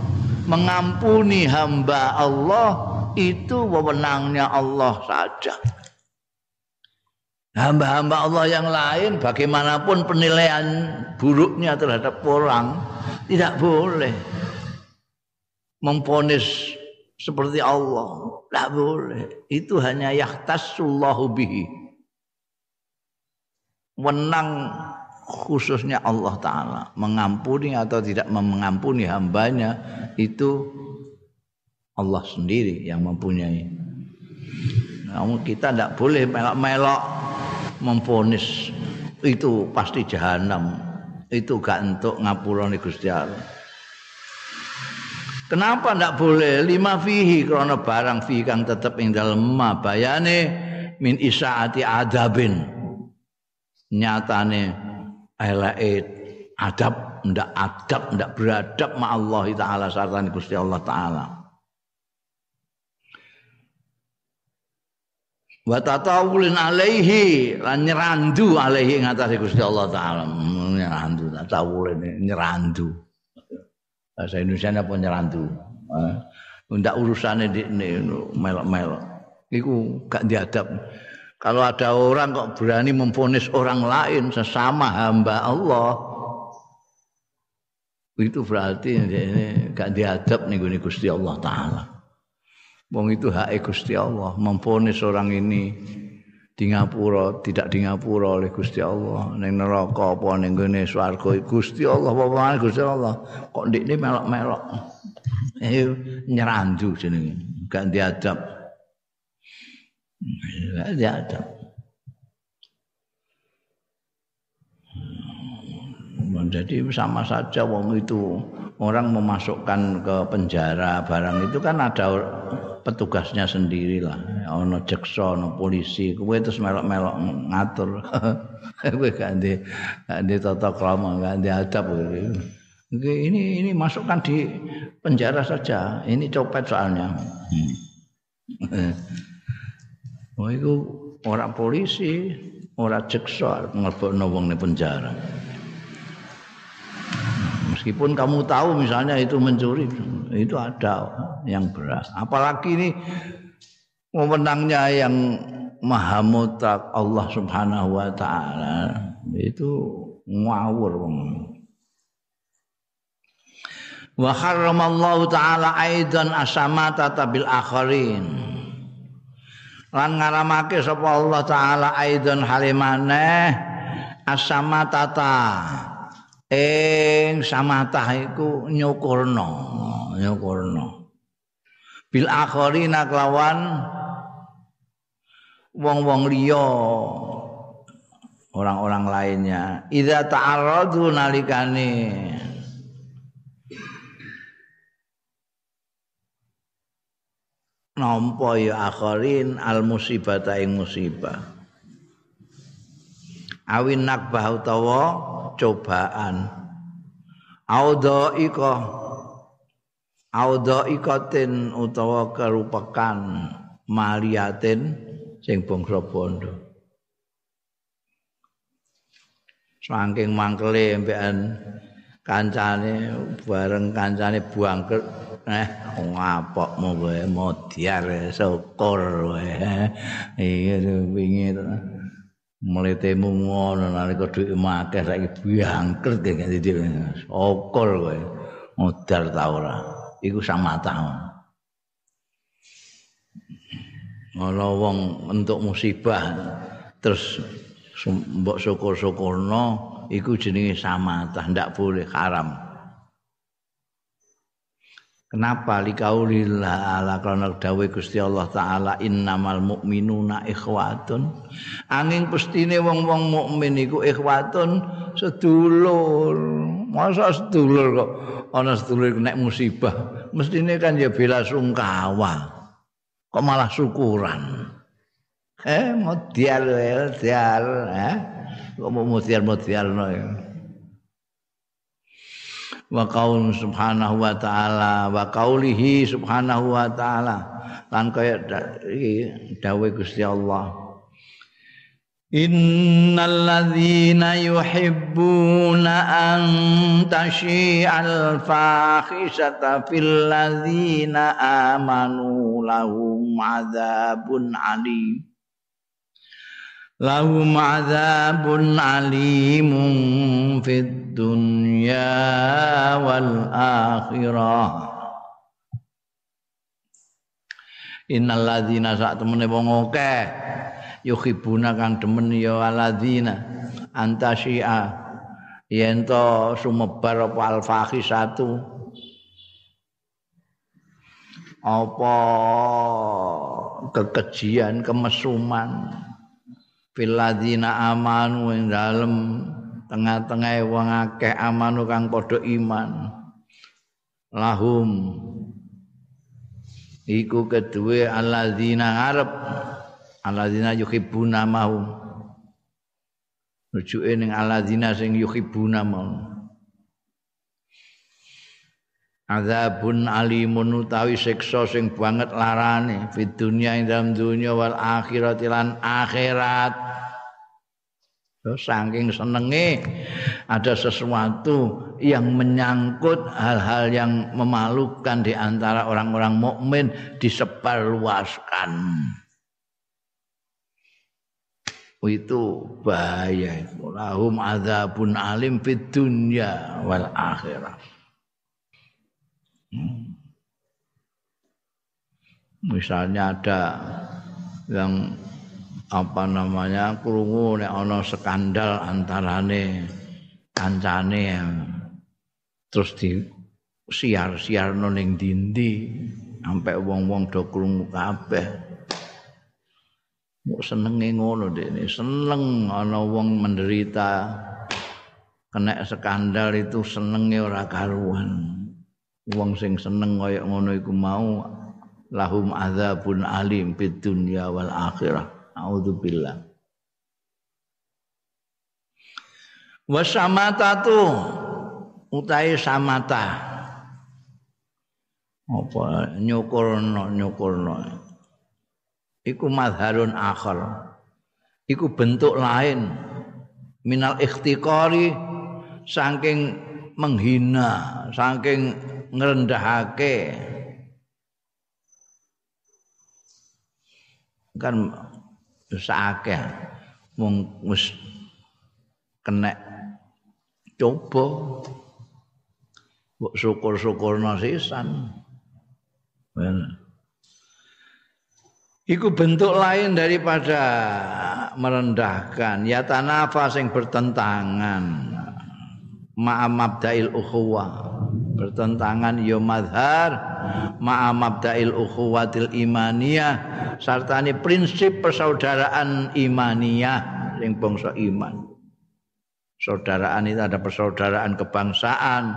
mengampuni hamba Allah itu wewenangnya Allah saja. Hamba-hamba Allah yang lain bagaimanapun penilaian buruknya terhadap orang tidak boleh memponis seperti Allah. Tidak boleh. Itu hanya yahtassullahu bihi. Wenang khususnya Allah Ta'ala. Mengampuni atau tidak mengampuni hambanya itu Allah sendiri yang mempunyai. Namun kita tidak boleh melok-melok memfonis itu pasti jahanam. Itu gak untuk ngapuroni Gusti Allah Kenapa tidak boleh? Lima fihi karena barang fihi kang tetap ing dalem bayane min isaati adabin. Nyatane elake adab ndak adab ndak beradab ma Allah taala sartane Gusti Allah taala. Wa tatawulin alaihi lan nyerandu alaihi ngatasi Gusti Allah taala. Nyerandu tatawulin nyerandu bahasa Indonesia apa nyerandu. Ndak urusane di melok-melok. Iku gak diadab. Kalau ada orang kok berani memfonis orang lain sesama hamba Allah, itu berarti ini gak diadab nih gue Gusti Allah Taala. Wong itu hak Gusti Allah memfonis orang ini di ngapura tidak di ngapura oleh Gusti Allah. Neng neraka apa ning gone swarga Gusti Allah apa Gusti Allah. Kok ndikne melok-melok? Eh nyerandu jenenge. Gak diadab. Tidak ada. Jadi sama saja wong itu orang memasukkan ke penjara barang itu kan ada petugasnya sendiri lah. Ono jeksa, ono polisi, kowe terus melok-melok ngatur. kowe gak di gak di tata krama, gak di adab Ini ini masukkan di penjara saja. Ini copet soalnya. Hmm. Oh itu orang polisi, orang jeksa ngelebokno wong penjara. Meskipun kamu tahu misalnya itu mencuri, itu ada yang berat. Apalagi ini wewenangnya yang maha mutlak Allah Subhanahu wa taala itu ngawur. Wa harramallahu taala aidan asamata tabil akharin lan ngaramake sapa Allah taala aidon halimane asamatata ing samatah iku nyukurna nyukurna bil akharina kelawan wong-wong liya orang-orang lainnya. Idza ta'arradu nalikane. Nampa ya akhirin al musibata ing musibah. Awin nakbah utawa cobaan. Audhaika audhaikatin utawa kerupakan maliatin sing bangsa bondo saking mangkele mbekan kancane bareng kancane buangkel eh ngapokmu kowe modiar syukur kowe iya wingi mletemu ngono nalika dhuwit akeh saiki bangkrut gek dadi syukur kowe modal ta ora? Iku samata ana wong entuk musibah terus mbok syukur-syukurno iku jenenge samatah ndak boleh haram Kenapa likaulillah ala karena dawe Gusti Allah taala innamal mu'minuna ikhwatun. Angin pestine wong-wong mukmin iku ikhwatun sedulur. Masa sedulur kok ana sedulur nek musibah, mestine kan ya bela sungkawa. Kok malah syukuran. Eh, modial, modial, eh. Kok mau modial-modial no ya. Wa qaul subhanahu wa ta'ala wa qaulihi subhanahu wa ta'ala. Lan kaya dawuh Gusti Allah. Innal ladzina yuhibbuna an tashi'al fahisata fil ladzina amanu lahum adzabun alim lahum adzabun alimun fid dunya wal akhirah. Innal ladzina sak temene wong akeh yuhibuna kang demen ya alladzina antasyi'a yen to sumebar apa al fahisatu apa kekejian kemesuman fil amanu ing dalem tengah-tengah wong akeh amanu kang padha iman. Lahum. Iku kedue alladzina arep alladzina yuhibbuna mahum. Rujuke ning alladzina sing yuhibbuna mahum azabun alimun utawi siksa sing banget larane fid dunya ing dalam dunya wal akhirat lan akhirat. Saking senenge ada sesuatu yang menyangkut hal-hal yang memalukan di antara orang-orang mukmin disebarluaskan. Itu bahaya. Lahum azabun alim fid dunya wal akhirat. Misalnya ada yang apa namanya krungu nek ana skandal antarane kancane terus di siar-siar ning dindi sampai wong-wong do krungu kabeh. Mau senenge ngono dene, seneng ana wong menderita kena skandal itu senenge ora karuan. Wong sing seneng kaya ngono iku mau lahum adzabun alim fid dunya wal akhirah. Auzubillah wasamata tu utai samata apa nyukurno nyukurno. Iku madharun akhir iku bentuk lain. Minal ikhtiqari saking menghina saking ngrendahake kan sakake mung wis kena coba. Mbok syukur-syukurno sisan. Iku bentuk lain daripada merendahkan. Ya tanafa sing bertentangan. Ma'a mabda'il ukhuwah bertentangan ya madhar ma'a mabda'il ukhuwatil imaniyah serta ini prinsip persaudaraan imaniyah yang bangsa iman. Saudaraan itu ada persaudaraan kebangsaan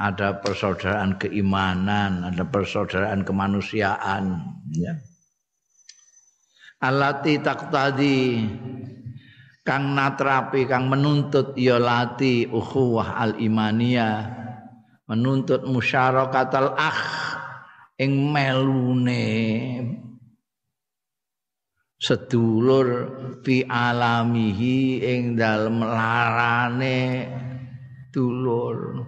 ada persaudaraan keimanan ada persaudaraan kemanusiaan ya. Alati taqtadi kang natrapi kang menuntut ya lati ukhuwah al imaniyah menuntut musyarakatal akh ing melune. Sedulur fi alamihi ing dalem larane dulur.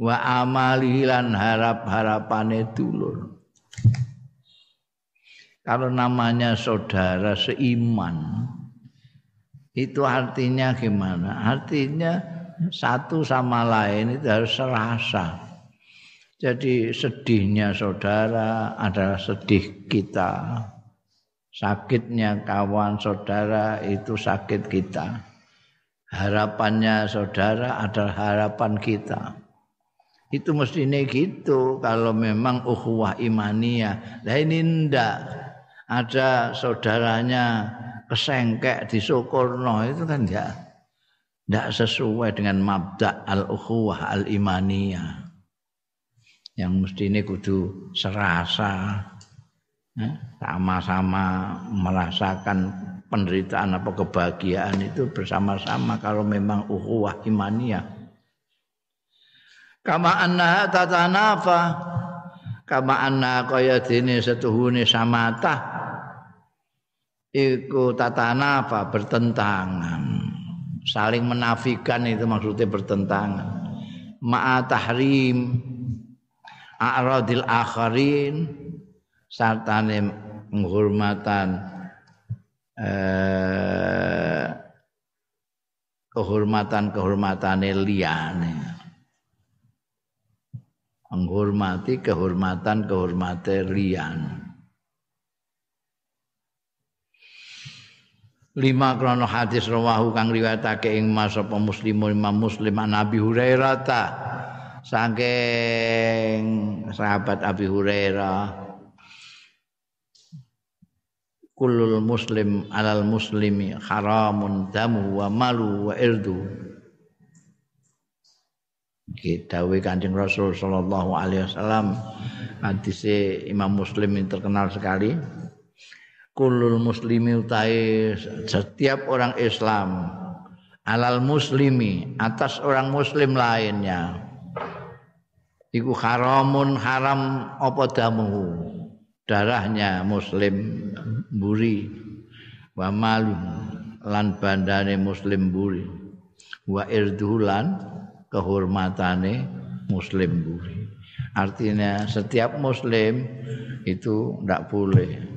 Wa amali lan harap-harapane dulur. Kalau namanya saudara seiman itu artinya gimana? Artinya satu sama lain itu harus serasa. Jadi sedihnya saudara adalah sedih kita. Sakitnya kawan saudara itu sakit kita. harapannya saudara adalah harapan kita. Itu mestinya gitu kalau memang ukhuwah imaniyah. Lah ini ndak ada saudaranya kesengkek di Sokorno itu kan ya ndak sesuai dengan mabda al-ukhuwah al-imaniyah. Yang mestinya kudu serasa ya, sama-sama merasakan penderitaan apa kebahagiaan itu bersama-sama kalau memang ukhuwah imaniyah kama anna tatanafa kama anna kaya dene setuhune samata iku tatanafa bertentangan saling menafikan itu maksudnya bertentangan ma'a tahrim a'radil akharin sartane penghormatan eh, kehormatan-kehormatane liyane menghormati kehormatan-kehormatan lian. Lima krono hadis rawahu kang riwayatake ing mas apa muslimun imam muslim an Abi Hurairah ta. Saking sahabat Abi Hurairah. Kullul muslim alal muslimi haramun damu wa malu wa irdu. Dawe Kanjeng Rasul sallallahu alaihi wasallam. Hadis Imam Muslim yang terkenal sekali. Kulul muslimi utai setiap orang Islam. Alal muslimi atas orang muslim lainnya. Iku haramun haram apa damu darahnya muslim buri wa malu lan bandane muslim buri wa irdulan kehormatane muslim buri. Artinya setiap muslim itu tidak boleh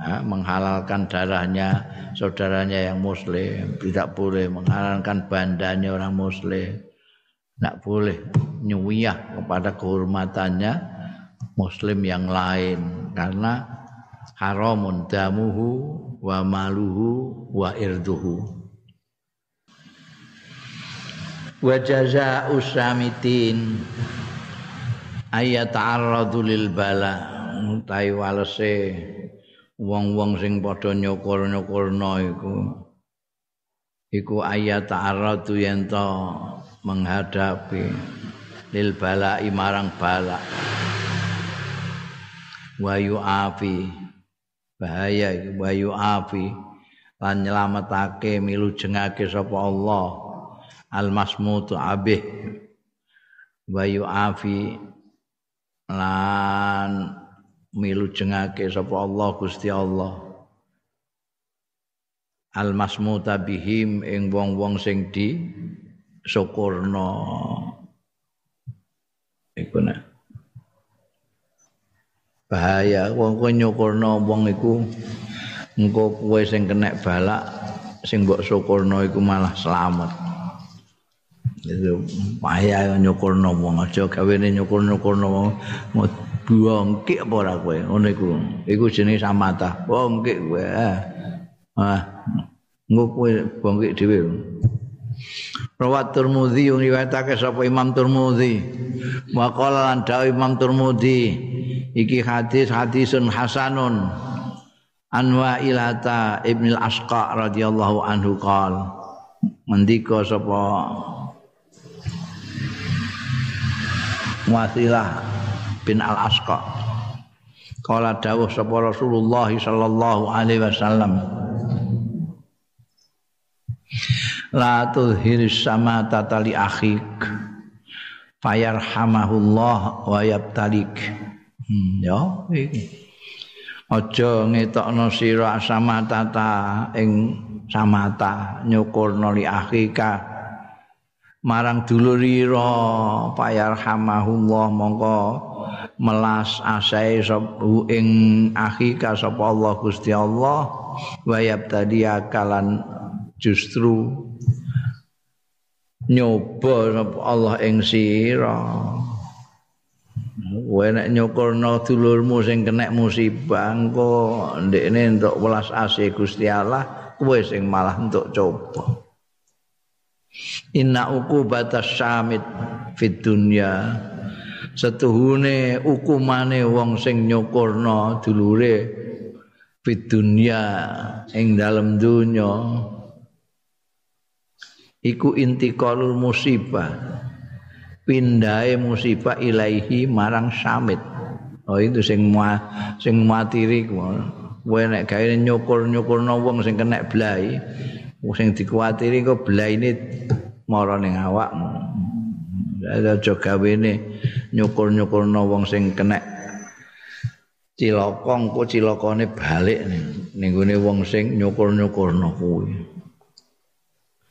ha, menghalalkan darahnya saudaranya yang muslim, tidak boleh menghalalkan bandanya orang muslim. Tidak boleh nyuwiyah kepada kehormatannya muslim yang lain. Karena haramun damuhu wa maluhu wa irduhu. Wa jazaa'u samitin ayat ta'arradu lil bala. Utawi walese wong-wong sing padha nyukur-nyukurna iku. Iku ayat ta'arradu yen menghadapi lil bala marang bala wa yu'afi bahaya iku wa yu'afi lan nyelametake milu jengake sapa Allah. Al masmutu abih. Wa yu'afi lan milu jengake sapa Allah Gusti Allah. Al masmuta bihim ing wong-wong sing di syukurna iku bahaya wong kowe nyukurna wong iku engko kowe sing kena balak sing mbok syukurna iku malah selamat. Itu payah nyukurno wong aja gawene nyukur-nyukurno wong bongkik apa ora kowe? Ngono iku. Iku jenenge samata bongkik kowe ah engko kowe bongkik dhewe. Rawat Turmudi yang riwayatake sapa Imam Turmudi. Wa qala lan Imam Turmudi iki hadis hadisun hasanun. Anwa ilata Ibnul Asqa radhiyallahu anhu qala mendika sapa? Wasilah bin Al Asqa. Kala dawuh sapa Rasulullah sallallahu alaihi wasallam. La tulhiris sama tatali akhik fayarhamahullah wa yabtalik. Hmm, ya iki. Aja ngetokno sira samatata ing samata nyukurno li akhika marang dulurira payarhamahullah mongko melas asai sabu ing akhika sapa Allah Gusti Allah. Wayab tadi akalan justru nyoba Allah ing sira. Kowe nek nyukurna dulurmu sing kena musibah engko ndekne entuk welas asih Gusti Allah kowe sing malah entuk coba. Inna batas syamit fid dunya setuhune ukumane wong sing nyukurna dulure fid dunya ing dalem dunya iku intiqalul musibah. Pindahe musibah ilaihi marang samit. Oh itu sing ma, sing matiri kowe nek gawe nyukur-nyukurno wong sing kena blai sing dikuatiri kok blaine mara ning awakmu. Aja gawene nyukur-nyukurno wong sing kena cilokong kok cilokone balik ning gone wong sing nyukur-nyukurno kuwi.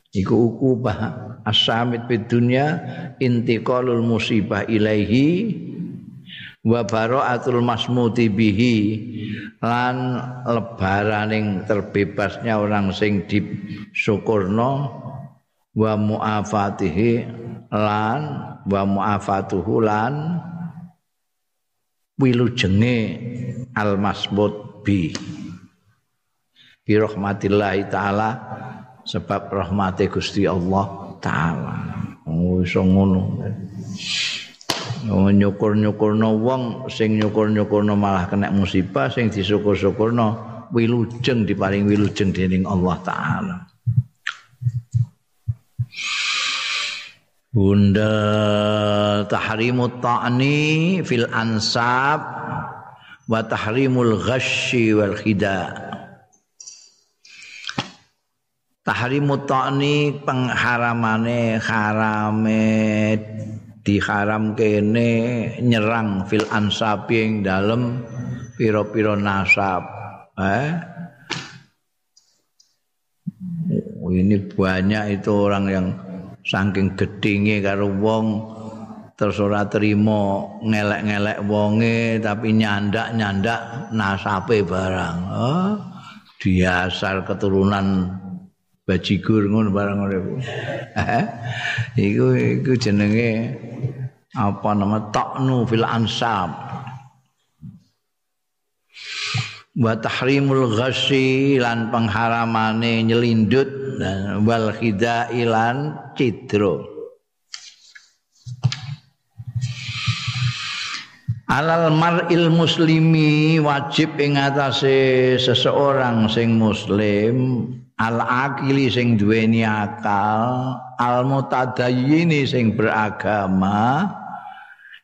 Iku ukubah as-samit fid dunya intiqalul musibah ilaihi wa baraatul masmuti bihi lan lebaraning terbebasnya orang sing disyukurno wa muafatihi lan wa muafatuhu lan wilujenge al masmut bi bi rahmatillahi taala sebab rahmati Gusti Allah taala. Oh iso ngono. Oh nyukur-nyukurno wong sing nyukur-nyukurno malah kena musibah sing disyukur-syukurno wilujeng diparing wilujeng dening Allah taala. Bunda tahrimu ta'ni fil ansab wa tahrimul ghasyi wal khida' tahrimu ta'ni pengharamane harame diharam kene nyerang fil ansabi ing dalem pira-pira nasab eh? Oh, ini banyak itu orang yang saking gedinge karo wong terus ora terima ngelek-ngelek wonge tapi nyandak-nyandak nasabe barang oh, diasal keturunan bajigur ngono barang ngono iku. iku iku jenenge apa nama taknu fil ansab. Wa tahrimul ghasyi lan pengharamane nyelindut dan wal khidailan cidro. Alal mar'il muslimi wajib ing atase seseorang sing muslim al akili sing duweni akal al mutadayyini sing beragama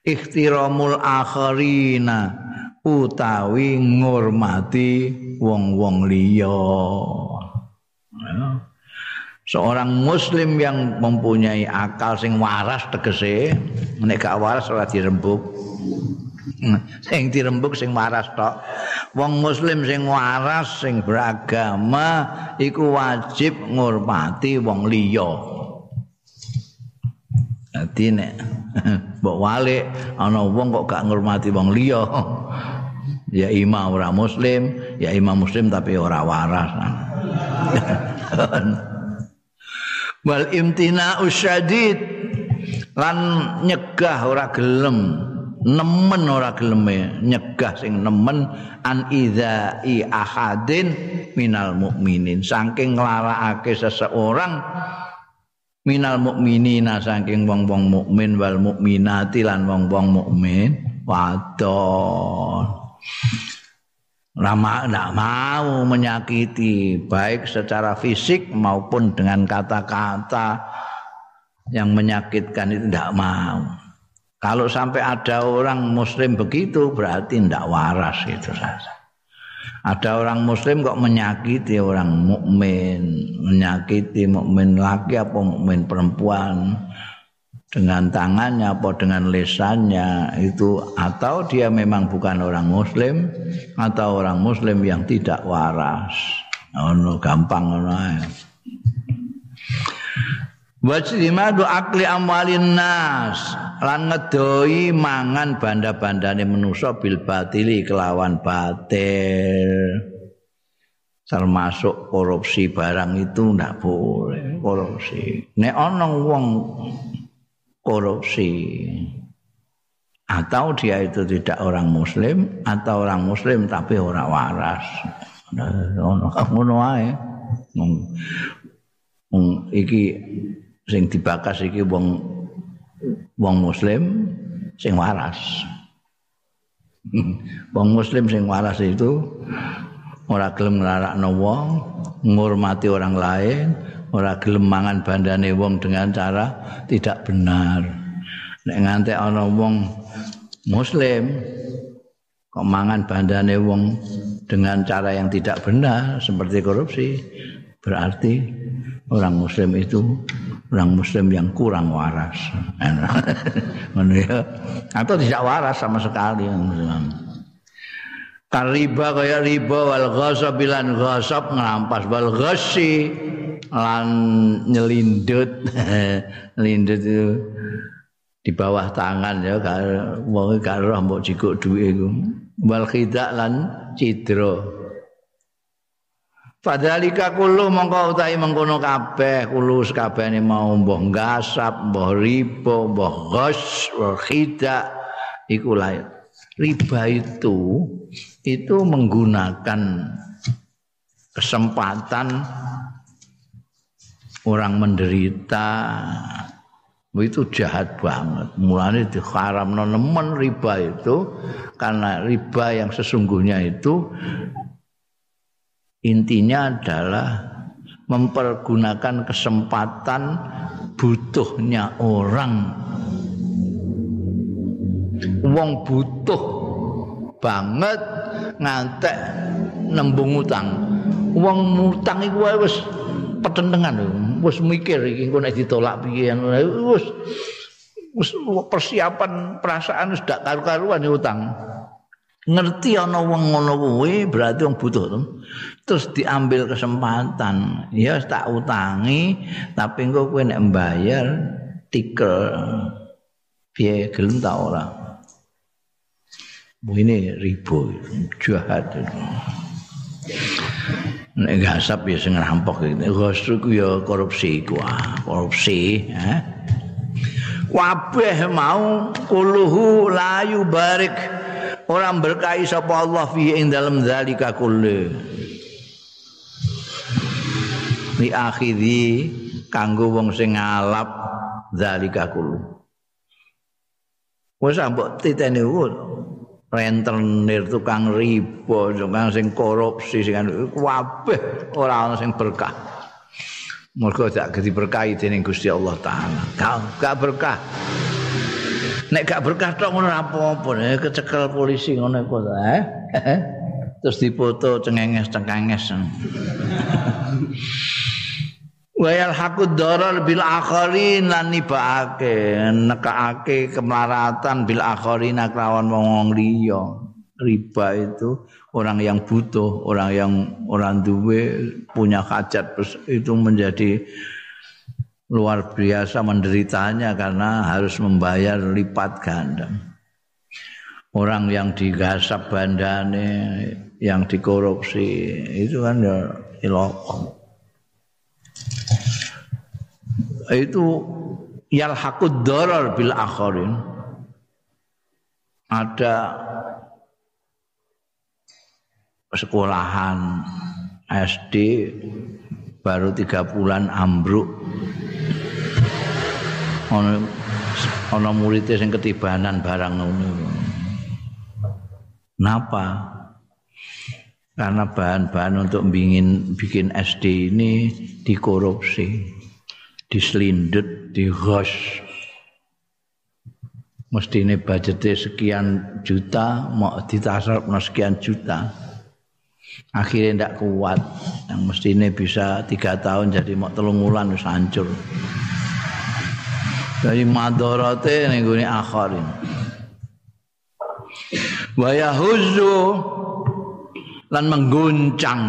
ikhtiramul akharina utawi ngurmati wong-wong liya seorang muslim yang mempunyai akal sing waras tegese nek gak waras ora dirembuk sing dirembuk sing waras tok. Wong muslim sing waras sing beragama iku wajib ngurmati wong liya. Dadi nek mbok walik ana wong kok gak ngurmati wong liya. Ya imam ora muslim, ya imam muslim tapi ora waras. Wal imtina usyadid lan nyegah ora gelem. Nemen ora geleme. Nyegah sing nemen an idzai ahadin minal mukminin saking nglarakake seseorang minal mukminina saking wong-wong mukmin wal mukminati lan wong-wong mukmin wadon Lama tidak mau menyakiti baik secara fisik maupun dengan kata-kata yang menyakitkan itu tidak mau. Kalau sampai ada orang muslim begitu berarti tidak waras itu saja. Ada orang muslim kok menyakiti orang mukmin, menyakiti mukmin laki apa mukmin perempuan dengan tangannya apa dengan lesannya itu atau dia memang bukan orang muslim atau orang muslim yang tidak waras. Oh, gampang ngono Wajrimadu akli amwalin nas lan ngedoi mangan banda-bandane manusa bil batili kelawan batil. Termasuk korupsi barang itu ndak boleh korupsi. Nek ana wong korupsi atau dia itu tidak orang muslim atau orang muslim tapi orang waras. Ngono ae. Iki sing dibakas iki wong wong muslim sing waras. Wong muslim sing waras itu ora gelem nglarakno wong, ngurmati orang lain, ora gelem mangan bandane wong dengan cara tidak benar. Nek nganti ana wong muslim kok mangan bandane wong dengan cara yang tidak benar seperti korupsi, berarti orang muslim itu orang muslim yang kurang waras. Atau tidak waras sama sekali. Kariba kaya riba wal ghasab bilan ghasab ngerampas wal ghasi lan nyelindut. Nyelindut itu di bawah tangan ya wong karo mbok jikuk dhuwit iku. Wal khidak lan cidra. Padhalika kullu mongko utahi mengkono kabeh kulo sakabehane mau mbah gasap, mbah riba, mbah ghas, mbah khida iku Riba itu itu menggunakan kesempatan orang menderita. Itu jahat banget. Mulanya diharam nemen riba itu karena riba yang sesungguhnya itu intinya adalah mempergunakan kesempatan butuhnya orang. Wong butuh banget ngantek nembung utang. Wong utang iku wae wis petentengan wis mikir iki engko nek ditolak piye wis wis persiapan perasaan wis dak karu-karuan utang. Ngerti ana wong ngono kuwi berarti wong butuh terus diambil kesempatan ya tak utangi tapi engko kowe nek mbayar tikel piye gelem ta ora? Ini ribu jahat nek gasap ya sing rampok iki. Gosru ku ya korupsi ku ah, korupsi eh kabeh mau kuluhu layu barik orang berkahi sapa Allah fi ing dalam zalika kulli. Li akhiri kanggo wong sing ngalap zalika kulli wis ambok titene rentenir tukang riba tukang sing korupsi sing kabeh ora ana sing berkah Mergo gak diberkahi dening Gusti Allah taala. Gak berkah. nek gak berkah tok ngono apa-apa kecekel polisi ngono iku eh terus dipoto cengenges wayal hakud darar bil akhirin lan nibake nekake kemaratan bil akhirin kelawan wong liya riba itu orang yang butuh orang yang orang duwe punya hajat itu menjadi luar biasa menderitanya karena harus membayar lipat ganda. Orang yang digasap bandane, yang dikorupsi, itu kan ya ilok. Itu yalhaqud darar bil akharin. Ada sekolahan SD baru tiga bulan ambruk ana ana murid sing ketibanan barang ngono. Napa? Karena bahan-bahan untuk bikin bikin SD ini dikorupsi, diselindut, digos. Mesti ini budgetnya sekian juta, mau ditasar sekian juta. Akhirnya tidak kuat. Yang mesti ini bisa tiga tahun jadi mau telung bulan hancur. dari madharate ning gone akhirin wa yahuzzu lan mengguncang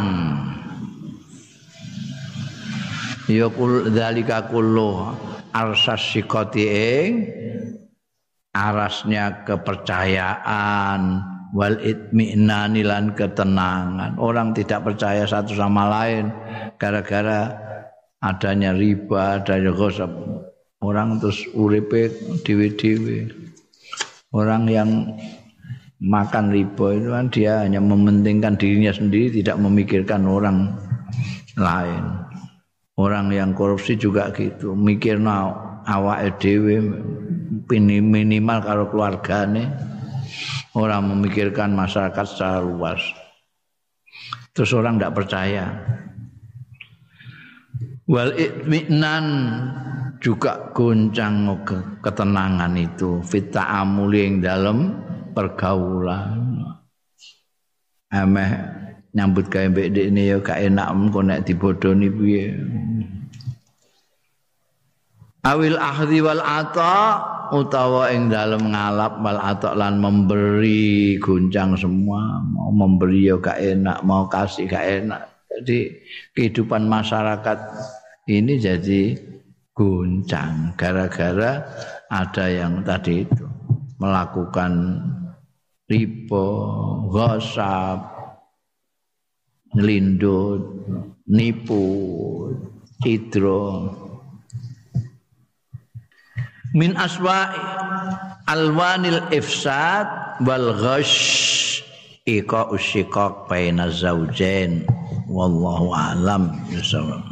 ya kul dzalika kullu arsas sikoti ing arasnya kepercayaan wal itminan lan ketenangan. Orang tidak percaya satu sama lain gara-gara adanya riba adanya ghosab orang terus uripe dewi-dewi orang yang makan riba itu kan dia hanya mementingkan dirinya sendiri tidak memikirkan orang lain Orang yang korupsi juga gitu, mikir awak dhewe minimal karo keluargane orang memikirkan masyarakat secara luas. Terus orang tidak percaya. Wal itminan juga goncang ketenangan itu fita amuli yang dalam pergaulan. Ameh nyambut gawe mbek ini ya gak enak engko nek dibodoni piye. Awil ahdi wal ata utawa ing dalem ngalap wal ata lan memberi goncang semua, mau memberi ya gak enak, mau kasih gak enak. Jadi kehidupan masyarakat ini jadi goncang gara-gara ada yang tadi itu melakukan riba, gosap, ngelindut, nipu, cidro. Min aswa alwanil ifsad wal ghash ika usyikak baina zaujain wallahu alam bisawab